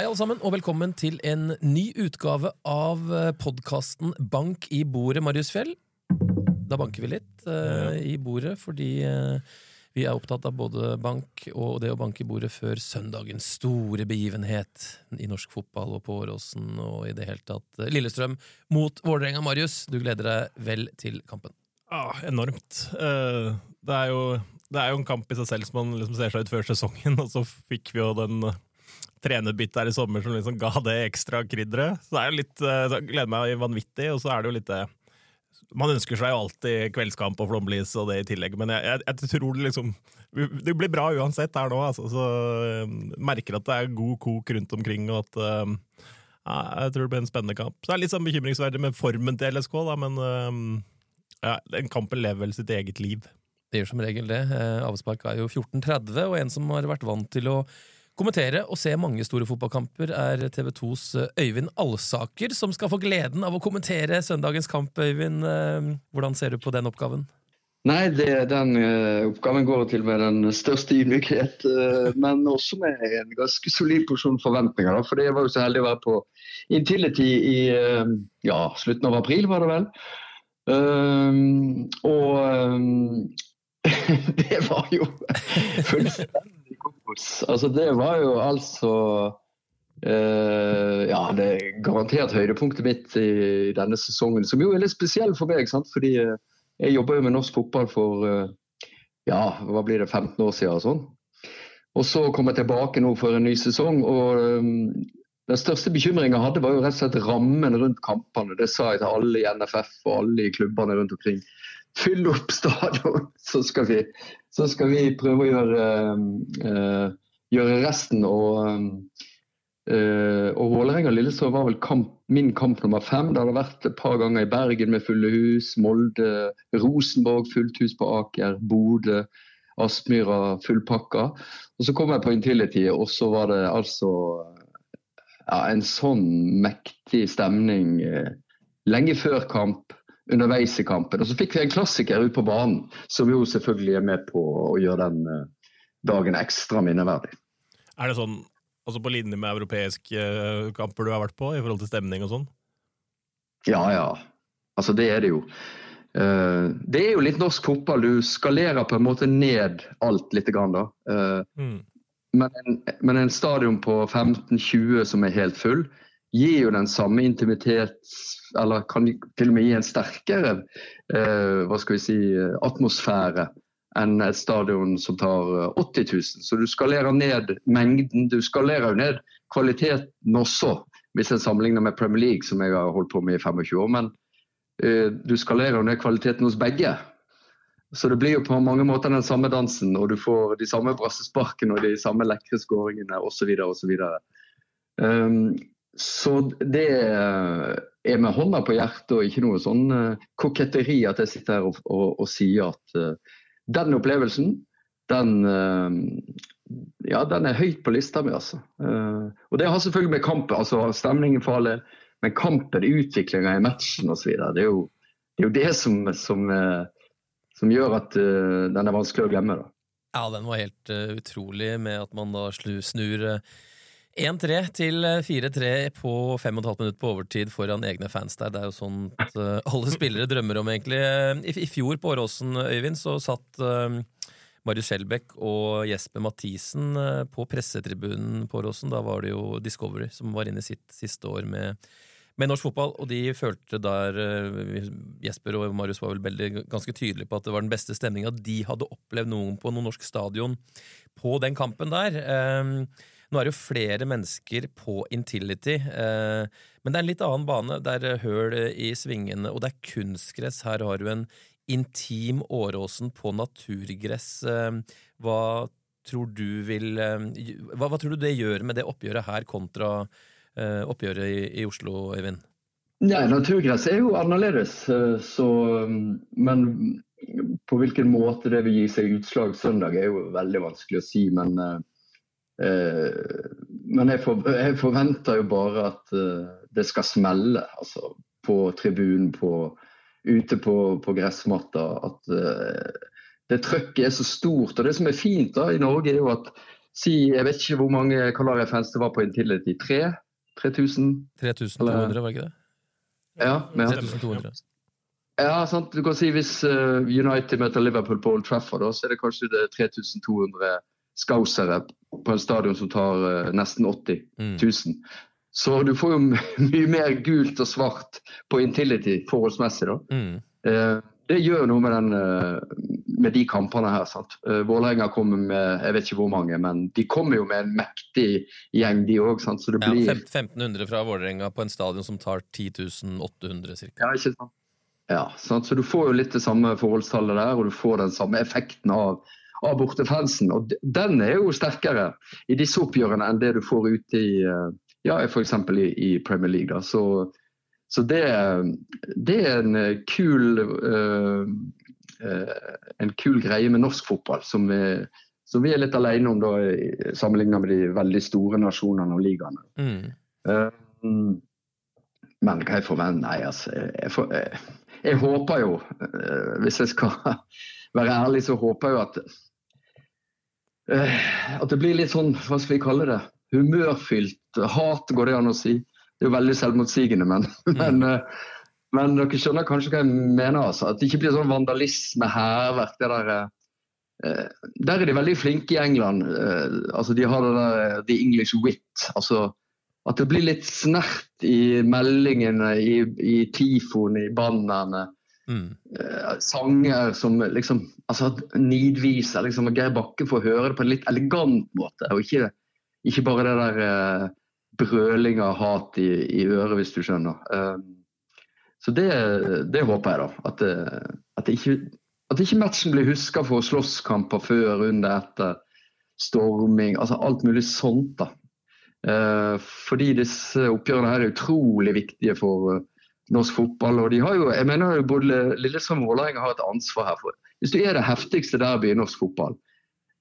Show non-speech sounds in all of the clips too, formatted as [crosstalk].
Hei alle sammen, og velkommen til en ny utgave av podkasten Bank i bordet, Marius Fjell. Da banker vi litt uh, i bordet, fordi uh, vi er opptatt av både bank og det å banke i bordet før søndagens store begivenhet i norsk fotball og på Åråsen og i det hele tatt Lillestrøm mot Vålerenga. Marius, du gleder deg vel til kampen? Ja, ah, enormt. Uh, det, er jo, det, er jo, en kamp i seg selv som man liksom ser seg ut før sesongen, [laughs] og så fikk vi jo den trenerbit her i sommer som liksom ga det ekstra krydderet. Så det er jo litt, jeg gleder meg vanvittig, og så er det jo litt det man ønsker seg jo alltid kveldskamp og flomlys og det i tillegg, men jeg, jeg, jeg, tror det liksom Det blir bra uansett her nå, altså, så um, merker at det er god kok rundt omkring, og at ja, Jeg tror det blir en spennende kamp. Så det er litt sånn bekymringsverdig med formen til LSK, da, men ja, den kampen lever vel sitt eget liv. Det gjør som regel det. Eh, avspark er jo 14.30, og en som har vært vant til å kommentere og se mange store fotballkamper, er TV 2s eh, Øyvind Alsaker, som skal få gleden av å kommentere søndagens kamp. Øyvind, eh, hvordan ser du på den oppgaven? Nei, det, den uh, oppgaven går til med den største ydmykhet, uh, men også med en ganske solid porsjon forventninger. Da, for jeg var jo så heldig å være på Intility i uh, ja, slutten av april, var det vel. og [laughs] det var jo fullstendig kokos. Altså, det var jo altså uh, Ja, det er garantert høydepunktet mitt i denne sesongen. Som jo er litt spesiell for meg, sant? fordi uh, jeg jobber jo med norsk fotball for uh, ja, hva blir det, 15 år siden og sånn. Og så kom jeg tilbake nå for en ny sesong. og um, den største bekymringen jeg hadde, var jo rett og slett rammen rundt kampene. Det sa jeg til alle i NFF og alle i klubbene rundt omkring fylle opp stadion, [laughs] så skal vi, så skal vi prøve å gjøre, uh, gjøre resten. Og, uh, og Vålerenga-Lillestrøm var vel kamp, min kamp nummer fem. Det hadde vært et par ganger i Bergen med fulle hus. Molde, Rosenborg fullt hus på Aker. Bodø. Aspmyra fullpakka. Og så kom jeg på Intility, og så var det altså ja, en sånn mektig stemning lenge før kamp underveis i kampen. Og så fikk vi en klassiker ut på banen, som jo selvfølgelig er med på å gjøre den uh, dagen ekstra minneverdig. Er det sånn altså på linje med europeiske uh, kamper du har vært på, i forhold til stemning og sånn? Ja, ja. Altså, det er det jo. Uh, det er jo litt norsk fotball. Du skalerer på en måte ned alt litt. Grann, da. Mm. Men, en, men, en, stadion på 15-20 som er helt full, gir jo den samme intimitets eller kan til og med gi en sterkere eh, hva skal vi si, atmosfære enn et stadion som tar 80 eh, 000. Så du skalerer ned mengden. Du skalerer jo ned kvaliteten også, hvis en sammenligner med Premier League, som jeg har holdt på med i 25 år. Men eh, du skalerer jo ned kvaliteten hos begge. Så det blir jo på mange måter den samme dansen, og du får de samme brassesparkene og de samme lekre skåringene osv. osv. Um, så det er med hånda på hjertet og ikke noe sånn uh, koketteri at jeg sitter her og, og, og sier at uh, den opplevelsen, den, uh, ja, den er høyt på lista mi, altså. og det har selvfølgelig med kampen, altså stemningen for alle, men kampen, utviklinga i matchen osv. Det, er det er jo det som, som, som gjør at den er vanskelig å glemme. da. Ja, den var helt utrolig med at man da snur 1-3 til 4-3 på 5 15 minutter på overtid foran egne fans der. Det er jo at uh, alle spillere drømmer om, egentlig. I, I, fjor på Åråsen, Øyvind, så satt Marius Skjelbæk og Jesper Mathisen på pressetribunen på Åråsen. Da var det jo Discovery som var inne i sitt siste år med, med norsk fotball, og de følte der Jesper og Marius var vel veldig, ganske tydelige på at det var den beste stemninga de hadde opplevd noen på noen norsk stadion på den kampen der. Nå er det jo flere mennesker på Intility, eh, men det er en litt annen bane. Det er høl i svingene, og det er kunstgress. Her har du en intim Åråsen på naturgress. Eh, hva tror du vil eh, hva, hva, tror du det gjør med det oppgjøret her kontra oppgjøret i, i Oslo, Øyvind? Ja, naturgress er jo annerledes, så Men på hvilken måte det vil gi seg utslag søndag, er jo veldig vanskelig å si. Men Eh, men jeg, for, jeg, forventer jo bare at eh, det skal smelle. Altså på tribunen, på, ute på, på gressmatta. At uh, det trøkket er så stort. Og det som er fint da i Norge, er jo at si, Jeg vet ikke hvor mange Kalaria-fans det var på Intility. 3? 3000? 3200, var det ikke det? Ja, ja. 3200. Ja, sant. Du kan si Hvis uh, United møter Liverpool på Old Trafford, så er det kanskje det 3200 skausere på en stadion som tar uh, nesten 80 000. Mm. Så du får jo [laughs] mye mer gult og svart på Intility forholdsmessig. da. Mm. Uh, det gjør noe med, den, med de kampene her. sant? Vålerenga kommer med jeg vet ikke hvor mange, men de kommer jo med en mektig gjeng, de òg. Så det blir ja, 1500 fra Vålerenga på en stadion som tar 10 800 ca. Ja, ikke sant. Ja, sant? Så du får jo litt det samme forholdstallet der, og du får den samme effekten av av bortefansen. Og den er jo sterkere i disse oppgjørene enn det du får ute i eh, ja, f.eks. I, i Premier League. Da. Så, så det, det, er en kul uh, en kul greie med norsk fotball, som vi, som vi er litt alene om da, sammenlignet med de veldig store nasjonene og ligaene. Mm. Uh, men hva jeg forventer Nei, altså. Jeg, for, jeg, jeg, håper jo, hvis jeg skal [laughs] være ærlig, så håper jeg jo at Eh, at det blir litt sånn, hva skal vi kalle det, humørfylt hat, går det an å si. Det er jo veldig selvmotsigende, men, [laughs] mm. men, eh, men, dere skjønner kanskje hva jeg mener. altså. At det ikke blir sånn vandalisme, hærverk. det der, eh, Der er de veldig flinke i England. altså De har det der the English wit. altså At det blir litt snert i meldingene, i, i tifoen, i bannerne. Uh, sanger som liksom altså nidviser liksom, Geir Bakke får høre det på en litt elegant måte, og ikke, ikke bare det der uh, brøling av hat i, i, øret, hvis du skjønner. Uh, så det, det, håper jeg, da. At, at, ikke, at ikke matchen blir huska for slåsskamper før, under, etter, storming, altså alt mulig sånt. da. fordi disse oppgjørene her er utrolig viktige for norsk fotball. og de har jo, jeg mener jo Både Lillestrøm og Vålerenga har et ansvar her. for Hvis du er det heftigste derbyet i norsk fotball,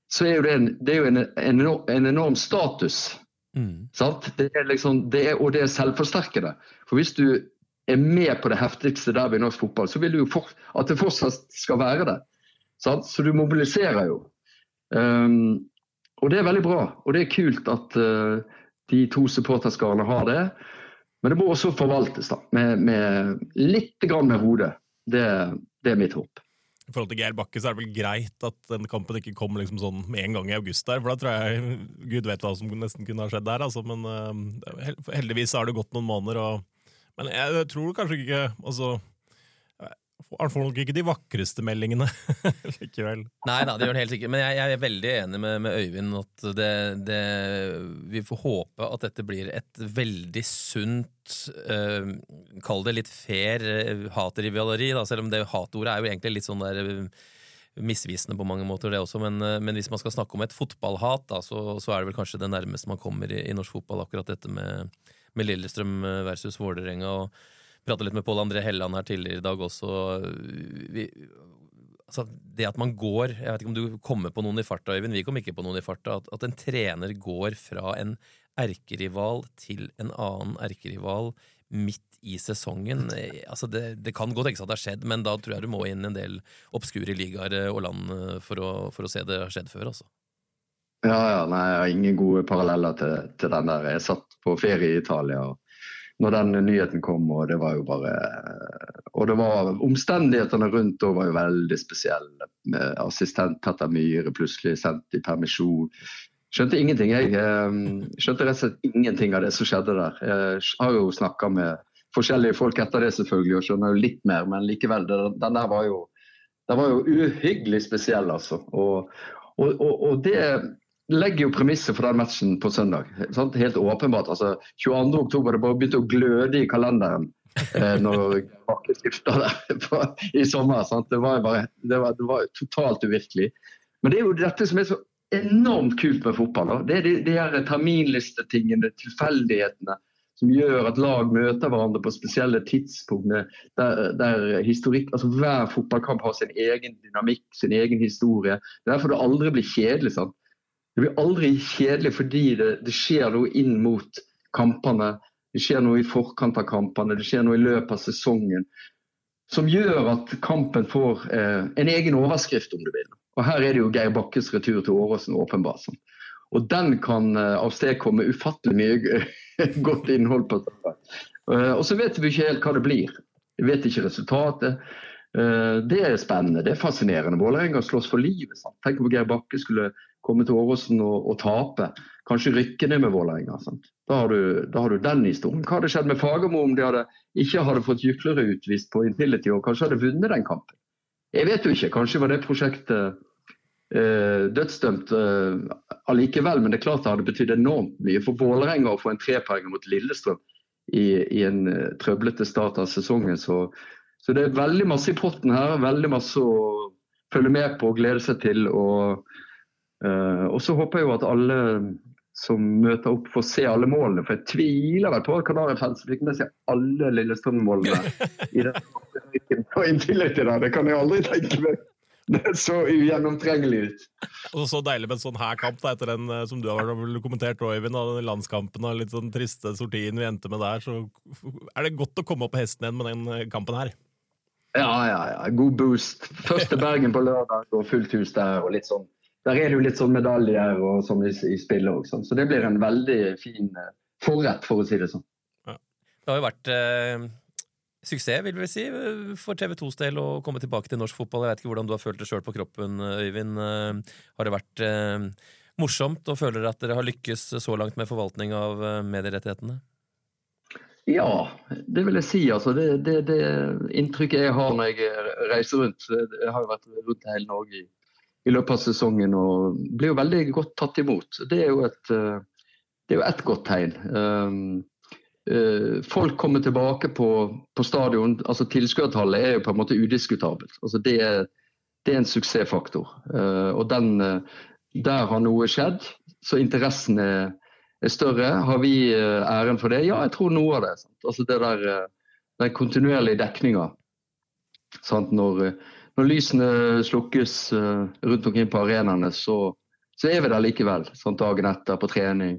så er jo det, en, det jo en, en, en, enorm status. Mm. Det er liksom, det er, og det er selvforsterkende. For hvis du er med på det heftigste derbyet i norsk fotball, så vil du jo for, at det fortsatt skal være det. Sant? Så du mobiliserer jo. Um, og det er veldig bra. Og det er kult at uh, de to supporterskarene har det. Men det må også forvaltes da, med, med litt grann med hodet. Det, det, er mitt håp. I forhold til Geir Bakke så er det vel greit at den kampen ikke kom liksom sånn med en gang i august der, for da tror jeg [laughs] Gud vet hva som nesten kunne ha skjedd der. Altså. Men uh, heldigvis har det gått noen måneder. Og, men jeg tror kanskje ikke altså, får nok ikke de vakreste meldingene [laughs] likevel. Nei da, det gjør han helt sikkert. Men jeg, jeg, er veldig enig med, med Øyvind at det, det, vi får håpe at dette blir et veldig sunt øh, Kall det litt fair hatrivaleri, da, selv om det hatordet er jo egentlig litt sånn der uh, misvisende på mange måter, det også. Men, men, hvis man skal snakke om et fotballhat, da, så, så, er det vel kanskje det nærmeste man kommer i, i norsk fotball, akkurat dette med, med Lillestrøm versus Vålerenga. og prata litt med Pål André Helland her tidligere i dag også. Vi, altså det at man går Jeg vet ikke om du kommer på noen i farta, Øyvind. Vi kom ikke på noen i farta. At, at en trener går fra en erkerival til en annen erkerival midt i sesongen. Altså det, det, kan godt tenkes at det har skjedd, men da tror jeg du må inn en del obskure ligaer og land for å, for å se det har skjedd før. altså. Ja, ja, nei, jeg har ingen gode paralleller til, til den der. Jeg satt på ferie i Italia. og når den nyheten kom. Og det var jo bare Og det var omstendighetene rundt da var jo veldig spesielle. Med assistent Petter Myhre plutselig sendt i permisjon. Skjønte ingenting, jeg. Skjønte rett og slett ingenting av det som skjedde der. Jeg har jo snakka med forskjellige folk etter det selvfølgelig, og skjønner jo litt mer, men likevel. Den der var jo, den var jo uhyggelig spesiell, altså. Og, og, og, og det legger jo premisset for den matchen på søndag. Sant? Helt åpenbart. altså 22. oktober, det bare begynte å gløde i kalenderen eh, når Bakke skifta i sommer. Sant? Det var, bare, det, var, det var totalt uvirkelig. Men det er jo dette som er så enormt kult med fotball. Da. Det er de, de her terminlistetingene, tilfeldighetene, som gjør at lag møter hverandre på spesielle tidspunkt. Der, der historikk, altså Hver fotballkamp har sin egen dynamikk, sin egen historie. Det er derfor det aldri blir kjedelig. sant? Det blir aldri kjedelig fordi det, det, skjer noe inn mot kampene. Det skjer noe i forkant av kampene, det skjer noe i løpet av sesongen. Som gjør at kampen får eh, en egen overskrift, om du vil. Og Her er det jo Geir Bakkes retur til Åråsen, åpenbart. Sånn. Og den kan avstedkomme ufattelig mye [laughs] godt innhold på søndag. Og så vet vi ikke helt hva det blir. Vi vet ikke resultatet. Det er spennende, det er fascinerende. Vålerenga slåss for livet. Sant? Tenk om Geir Bakke skulle komme til Åråsen og, og tape. Kanskje rykke ned med Vålerenga. Da, da, har du den historien. Hva hadde skjedd med Fagermo om de hadde, ikke hadde fått Jyklerud utvist på Intility og kanskje hadde vunnet den kampen? Jeg vet jo ikke. Kanskje var det prosjektet eh, dødsdømt eh, allikevel, men det er klart det hadde betydd enormt mye for Vålerenga å få en trepoenger mot Lillestrøm i, i en eh, trøblete start av sesongen. Så, så, det er veldig masse i potten her. Veldig masse å følge med på og glede seg til. Og, og så håper jeg jo at alle som møter opp, får se alle målene. For jeg tviler vel på at Kanariøyfansen fikk med seg alle Lillestrøm-målene [laughs] i den til det. Det kan jeg aldri tenke meg. Det så ugjennomtrengelig ut. Og Så deilig med en sånn her kamp, da, etter den eh, som du har kommentert, Øyvind, den landskampen og litt sånn triste sortien vi endte med der. Så er det godt å komme opp på hesten igjen med den eh, kampen her. Ja, ja, ja. God boost. Først til Bergen på lørdag og fullt hus der. og litt sånn der er det jo litt sånn medaljer og sånn i, i spillet òg, så det blir en veldig fin eh, forrett, for å si det sånn. Ja. Det har jo vært eh, suksess, vil vi si, for TV 2s del å komme tilbake til norsk fotball. Jeg vet ikke hvordan du har følt det sjøl på kroppen, Øyvind. Eh, har det vært eh, morsomt, og føler dere at dere har lykkes så langt med forvaltning av eh, medierettighetene? Ja, det vil jeg si. Altså, det, det, det, inntrykket jeg har når jeg reiser rundt Jeg har jo vært rundt hele Norge i i løpet av sesongen og blir jo veldig godt tatt imot. Det er jo et, eh, det er jo et godt tegn. Um, uh, folk kommer tilbake på, på stadion. altså Tilskuertallet er jo på en måte udiskutabelt. Altså det, er, det er en suksessfaktor. Og den, der har noe skjedd, så interessen er, er større. Har vi æren for det? Ja, jeg tror noe av det. Sant? Altså det der, Den kontinuerlige dekninga. Når når lysene slukkes uh, rundt omkring på arenaene, så, så, er vi der likevel. Sånn, dagen etter på trening,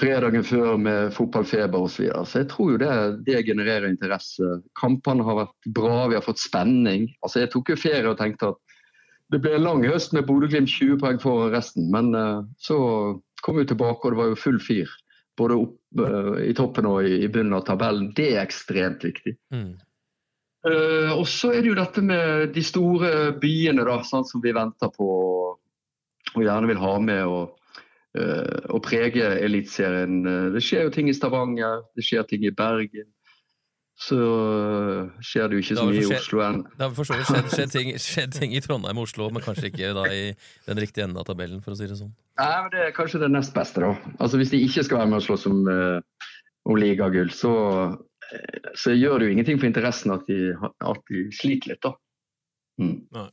fredagen før med fotballfeber osv. Så, videre. så jeg tror jo det, det, genererer interesse. Kampene har vært bra, vi har fått spenning. Altså, jeg tok jo ferie og tenkte at det ble en lang høst med Bodø-Glimt 20 poeng foran resten. Men uh, så kom vi tilbake, og det var jo full fyr. Både opp uh, i toppen og i, bunnen av tabellen. Det er ekstremt viktig. Mm. Uh, og så er det jo dette med de store byene da, sånn som vi venter på og gjerne vil ha med og, uh, og prege Eliteserien. Uh, det skjer jo ting i Stavanger, det skjer ting i Bergen. Så skjer det jo ikke så mye i Oslo enn. Det har for så vidt skjedd, [laughs] skjedd, ting, skjedd, ting, i Trondheim og Oslo, men kanskje ikke da i den riktige enden av tabellen, for å si det sånn. Nei, men Det er kanskje det nest beste, da. Altså Hvis de ikke skal være med og slåss om, om ligagull, så så gjør det jo ingenting for interessen at de, at de sliter litt, da. Mm. Nei.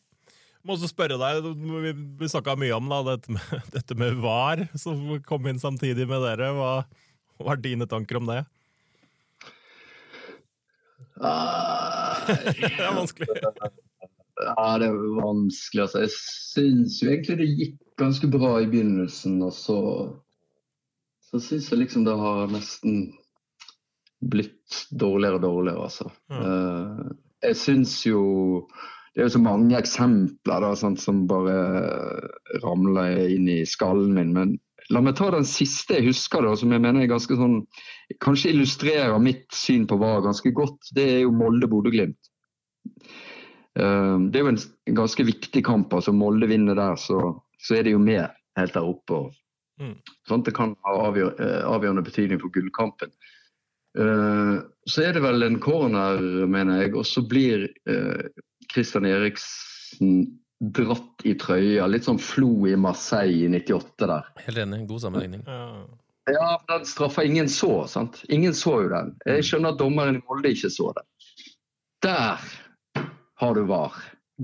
Jeg må også spørre deg, Vi, vi snakka mye om da, dette, med, [laughs] dette med VAR, som kom inn samtidig med dere. Hva, hva er dine tanker om det? Uh, [laughs] det er vanskelig. Ja, det er vanskelig. Altså. Jeg syns jo egentlig det gikk ganske bra i begynnelsen, og så så syns jeg liksom det har nesten blitt dårligere og dårligere, altså. Mm. jeg syns jo det er jo så mange eksempler da, sånn, som bare ramler inn i skallen min. Men la meg ta den siste jeg husker, da, som jeg mener er ganske sånn Kanskje illustrerer mitt syn på VAR ganske godt. Det er jo Molde-Bodø-Glimt. Uh, det er jo en ganske viktig kamp. altså Molde vinner der, så, så er de jo med helt der oppe. Og, mm. sånn, det kan ha avgjør, avgjørende betydning for gullkampen. Uh, så er det vel en corner, mener jeg, og så blir Kristian uh, Eriksen dratt i trøya. Litt sånn Flo i Marseille i 98 der. Helt enig. God sammenligning. Ja, den straffa ingen så. sant? Ingen så jo den. Jeg skjønner at dommeren i Molde ikke så det. Der har du VAR.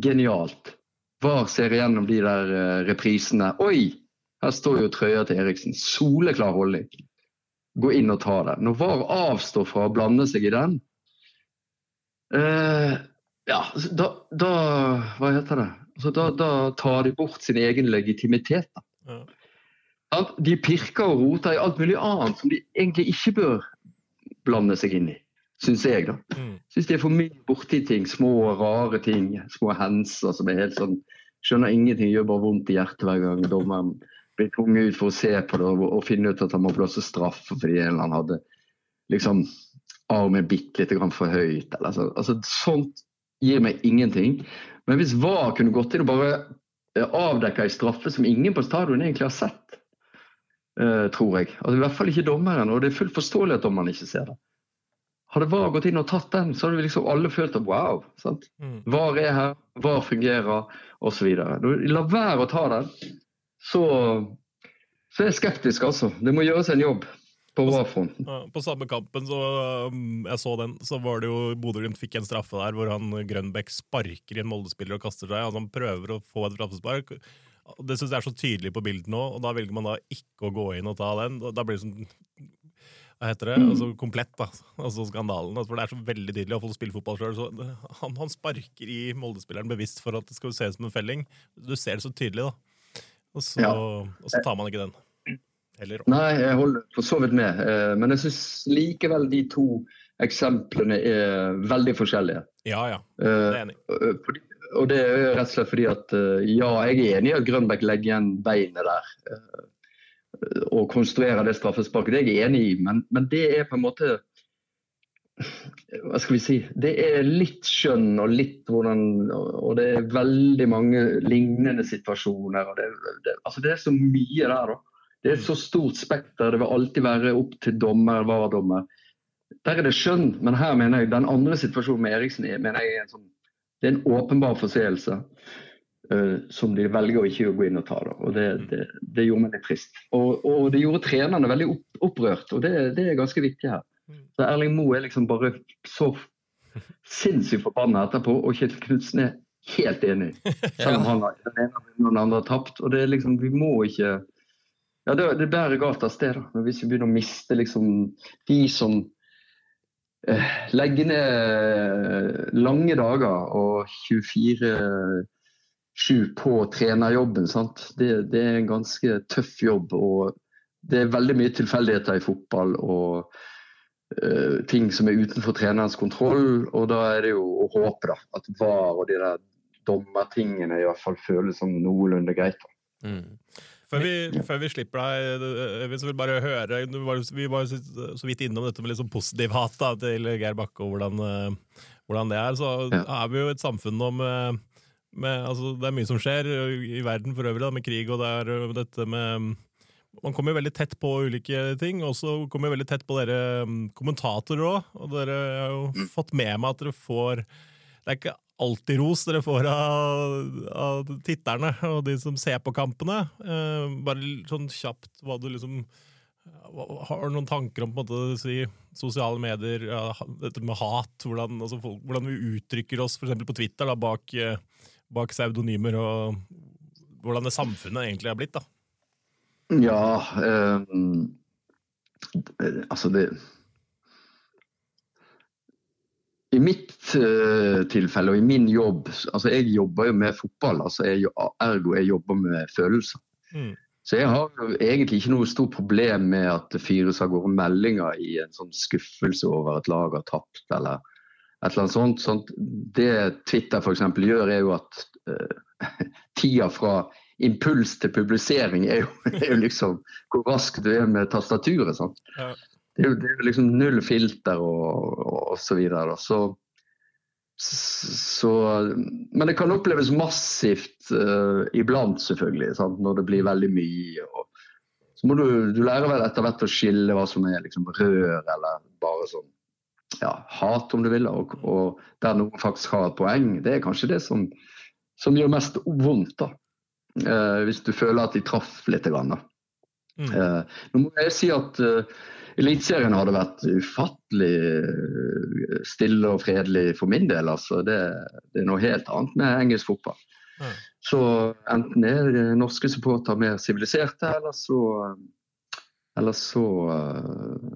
Genialt. VAR ser igjennom de der uh, reprisene. Oi! Her står jo trøya til Eriksen. Soleklar holdning gå inn og ta den. Når VAR avstår fra å blande seg i den, eh, ja, da, da, Hva heter det? Altså, da, da, tar de bort sin egen legitimitet. Ja. De pirker og roter i alt mulig annet som de egentlig ikke bør blande seg inn i, syns jeg. da. Mm. Syns de er for mye borti ting, små, rare ting, små henser som er helt sånn Skjønner ingenting, gjør bare vondt i hjertet hver gang dommeren bli tvunget ut for å se på det og, og finne ut at han må blåse straffe fordi en eller annen hadde liksom armen bitte litt for høyt. Eller, så. altså, sånt gir meg ingenting. Men hvis VAR kunne gått inn og bare eh, avdekka ei straffe som ingen på stadion egentlig har sett, uh, tror jeg. Altså, I hvert fall ikke dommeren, og det er fullt forståelig at dommeren ikke ser det. Hadde VAR gått inn og tatt den, så hadde vi liksom alle følt at wow. sant? Mm. VAR er her, VAR fungerer, osv. La være å ta den, så, så er jeg skeptisk, altså. Det må gjøres en jobb. På VAR-fronten. På samme kampen så um, jeg så den, så var det jo Bodø-Glimt fikk en straffe der hvor han Grønbekk sparker i en Molde-spiller og kaster seg. Altså Han prøver å få et straffespark. Det syns jeg er så tydelig på bildet nå, og da velger man da ikke å gå inn og ta den. Da blir det sånn hva heter det, altså komplett, da. Altså skandalen. Altså, for det er så veldig tydelig, å å spille fotball sjøl. Han, han, sparker i Molde-spilleren bevisst for at det skal se ut som en felling. Du ser det så tydelig, da. Og så, ja. og så tar man ikke den. Heller. Nei, jeg holder for så vidt med. Eh, men jeg syns likevel de to eksemplene er veldig forskjellige. Ja, ja. Det er enig. Eh, og det er rett og slett fordi at eh, ja, jeg er enig i at Grønbæk legger igjen beinet der. Og konstruerer det straffesparket. Det er jeg enig i, men, men det er på en måte hva skal vi si, Det er litt skjønn og litt hvordan Og det er veldig mange lignende situasjoner. Det, det, altså det er så mye der, da. Det er et så stort spekter. Det vil alltid være opp til dommer, VAR-dommer. Der er det skjønn, men her mener jeg den andre situasjonen med Eriksen mener jeg er en, sånn, det er en åpenbar forseelse. Uh, som de velger å ikke gå inn og ta. Da. og Det, det, det gjorde meg litt trist. Og, og, det gjorde trenerne veldig opp, opprørt, og det, det, er ganske viktig her. Så Erling Moe er liksom bare så sinnssykt forbanna etterpå, og Kjetil Knutsen er helt enig. [laughs] Selv om han har, den ene og den andre har tapt. og det er liksom, Vi må ikke ja, det, det bærer galt av sted. da. Hvis vi begynner å miste liksom, de som eh, legger ned lange dager og 24-7 på trenerjobben. sant? Det, det, er en ganske tøff jobb. og Det er veldig mye tilfeldigheter i fotball og eh, ting som er utenfor trenerens kontroll. og Da er det jo å håpe da, at VAR og de der dommertingene i hvert fall føles som noenlunde greit. da. Mm. Før vi, før vi, slipper deg, Øyvind, så vil bare høre Vi var så vidt innom dette med liksom positiv hat da, til Geir Bakke og hvordan, eh, hvordan, det er. Så ja. er vi jo et samfunn nå med, med altså, Det er mye som skjer i verden for øvrig, da, med krig, og det er eh, dette med man kommer veldig tett på ulike ting, og så kommer jeg veldig tett på dere mm, kommentatorer òg. Og dere har jo mm. fått med meg at dere får Det er ikke alltid ros dere får av, av titterne og de som ser på kampene. Eh, bare sånn kjapt hva du liksom Har du noen tanker om på en måte si, sosiale medier, ja, dette med hat? Hvordan, altså, folk, hvordan vi uttrykker oss f.eks. på Twitter da, bak, bak pseudonymer, og hvordan det samfunnet egentlig er blitt? da? Ja eh, Altså, det i mitt eh, tilfelle og i min jobb altså Jeg jobber jo med fotball, altså jeg, ergo jeg jobber med følelser. Mm. Så jeg har jo egentlig ikke noe stort problem med at det fyres av gårde meldinger i en sånn skuffelse over at laget har tapt, eller et eller annet sånt. sånt. Det Twitter f.eks. gjør, er jo at eh, [laughs] tida fra impuls til publisering er jo, [laughs] er jo, liksom hvor rask du er med tastaturet. Ja det er jo, det er jo liksom null filter og, og, og så videre. Så, så, men det kan oppleves massivt uh, iblant, selvfølgelig, sant? når det blir veldig mye. Og, så må du, du lære vel etter hvert å skille hva som er liksom rør eller bare sånn ja, hat, om du vil. Og, og der noen faktisk har et poeng. Det er kanskje det som, som gjør mest vondt. da. Uh, hvis du føler at de traff litt. Grann. Mm. Uh, nå må jeg si at Eliteserien hadde vært ufattelig eh, stille og fredelig for min del. Altså. Det, det, er noe helt annet med engelsk fotball. Mm. Så enten er norske supportere mer siviliserte, eller så, eller så uh,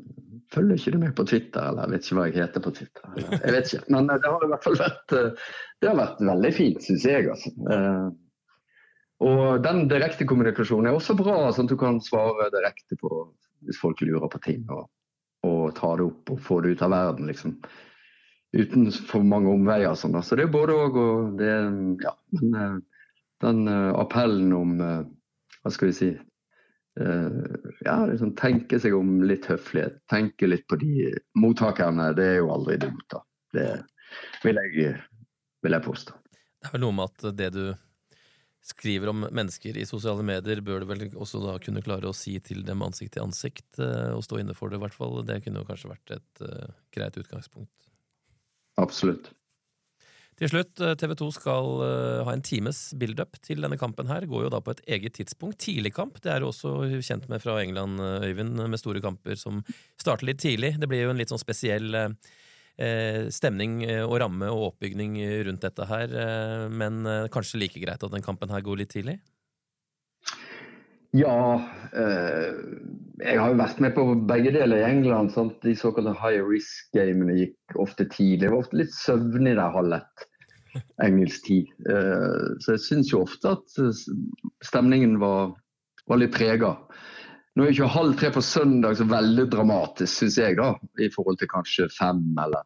følger ikke du med på Twitter, eller jeg vet ikke hva jeg heter på Twitter. Eller, jeg vet ikke. Men det har i hvert fall vært, det har vært veldig fint, syns jeg. Altså. Uh, og den direkte kommunikasjonen er også bra, sånn at du kan svare direkte på hvis folk lurer på ting, og, og ta det opp og få det ut av verden. liksom. Uten for mange omveier. Sånn, Så det er både òg og det Ja. Men, eh, den uh, appellen om uh, Hva skal vi si ja, liksom tenke seg om litt høflighet. Tenke litt på de mottakerne. Det er jo aldri dumt, da. Det vil jeg, vil jeg påstå. Det er vel noe med at det du skriver om mennesker i sosiale medier, bør du vel også da kunne klare å si til dem ansikt til ansikt, eh, og stå inne for det, i hvert fall. Det kunne jo kanskje vært et uh, greit utgangspunkt. Absolutt. Til slutt, eh, TV 2 skal ha en times build-up til denne kampen her. Går jo da på et eget tidspunkt. Tidligkamp, det er du også kjent med fra England, Øyvind, med store kamper som starter litt tidlig. Det blir jo en litt sånn spesiell uh, stemning eh, og ramme og oppbygning rundt dette her. Eh, men kanskje like greit at den kampen her går litt tidlig? Ja, jeg har jo vært med på begge deler i England. Sant? De såkalte high risk-gamene gikk ofte tidlig. Jeg var ofte litt søvnig der halv ett engelsk tid. Så jeg syns jo ofte at stemningen var, var litt prega. Nå er ikke halv tre på søndag så veldig dramatisk, syns jeg, da, i forhold til kanskje fem eller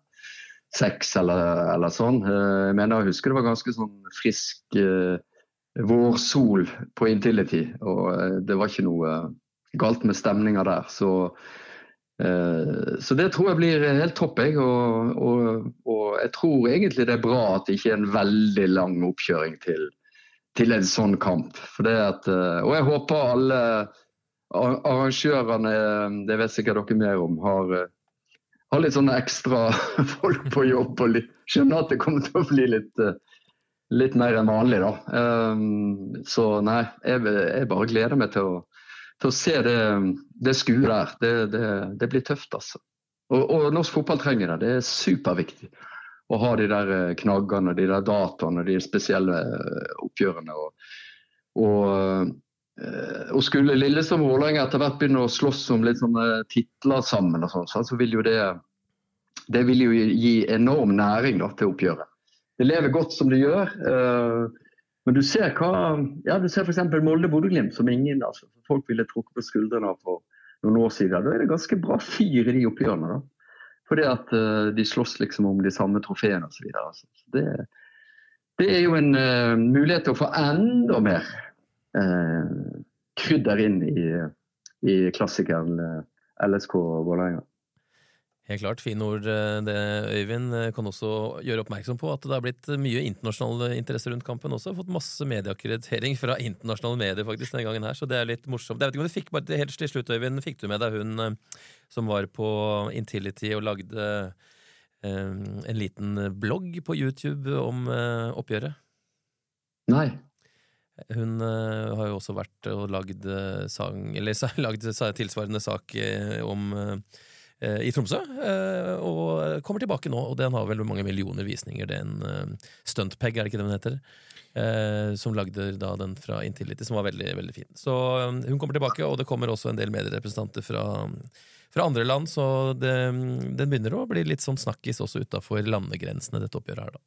seks eller, eller sånn. Eh, jeg mener jeg husker det var ganske sånn frisk eh, vårsol på Intility, og uh, det var ikke noe uh, galt med stemninga der. Så, eh, så, det tror jeg blir helt topp, jeg. Og, og, og, jeg tror egentlig det er bra at det ikke er en veldig lang oppkjøring til, til en sånn kamp. At, og jeg håper alle arrangørene, det vet sikkert dere mer om, har, har litt sånne ekstra [laughs] folk på jobb og litt, skjønner at det kommer til å bli litt, litt mer enn vanlig. da. Så nei, jeg, jeg, bare gleder meg til å, til å se det, det skuet der. Det, det, det, blir tøft, altså. Og, og, norsk fotball trenger det. Det er superviktig å ha de der knaggene, de der dataene, de spesielle oppgjørene. og, og Eh, og skulle Lillestrøm og Vålerenga etter hvert begynne å slåss om litt sånne titler sammen, og sånn, så vil jo det, det vil jo gi enorm næring da, til oppgjøret. Det lever godt som det gjør. Uh, men du ser hva ja, du ser f.eks. Molde-Bodø-Glimt, som ingen altså, folk ville trukket på skuldrene av for noen år siden. Da er det ganske bra fyr i de oppgjørene. da. Fordi at uh, de slåss liksom om de samme trofeene osv. Altså. Det, det er jo en uh, mulighet til å få enda mer eh, krydder inn i, i klassikeren eh, LSK Vålerenga. Helt klart. Fine ord, eh, det, Øyvind. Eh, kan også gjøre oppmerksom på at det har blitt mye internasjonal interesse rundt kampen også. Fått masse medieakkreditering fra internasjonale medier faktisk denne gangen her, så det er litt morsomt. Jeg vet ikke om du fikk bare helt til slutt, Øyvind, fikk du med deg hun som var på Intility og lagde en liten blogg på YouTube om oppgjøret? Nei. Hun uh, har jo også vært og lagd uh, sang, eller [laughs] lagd tilsvarende sak uh, om i Tromsø, og kommer tilbake nå. Og den har vel mange millioner visninger. Det er en stuntpeg, er det ikke det hun heter? som lagde da den fra Intility, som var veldig veldig fin. Så hun kommer tilbake, og det kommer også en del medierepresentanter fra, fra andre land, så det, den begynner å bli litt sånn snakkis også utafor landegrensene, dette oppgjøret her, da.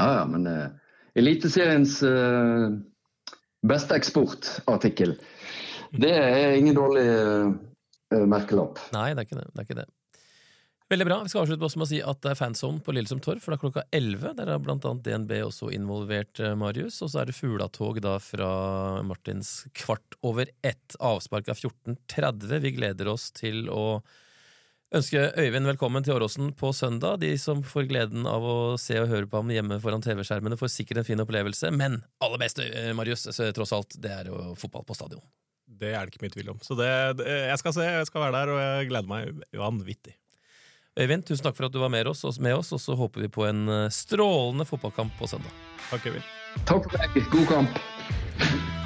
Ja, ja, men Eliteseriens uh, beste eksportartikkel. Det er ingen dårlig uh, merkelapp. Nei, det er ikke det. det er ikke det. Veldig bra. Vi skal avslutte med å si at det er fanzone på Lillesom Torv, er klokka 11. Der er blant annet DNB også involvert, eh, Marius. Og så er det fuglatog da fra Martins kvart over ett. Avspark av 14.30. Vi gleder oss til å ønske Øyvind velkommen til Åråsen på søndag. De som får gleden av å se og høre på ham hjemme foran TV-skjermene, får sikkert en fin opplevelse. Men aller best, eh, Marius, tross alt, det er jo fotball på stadion. Det er det ikke mye tvil om. Så det, det, jeg skal se, jeg skal være der, og jeg gleder meg vanvittig. Øyvind, tusen takk for at du var med oss, med oss, og så håper vi på en eh, strålende fotballkamp på søndag. Takk, Øyvind. Takk for deg. God kamp.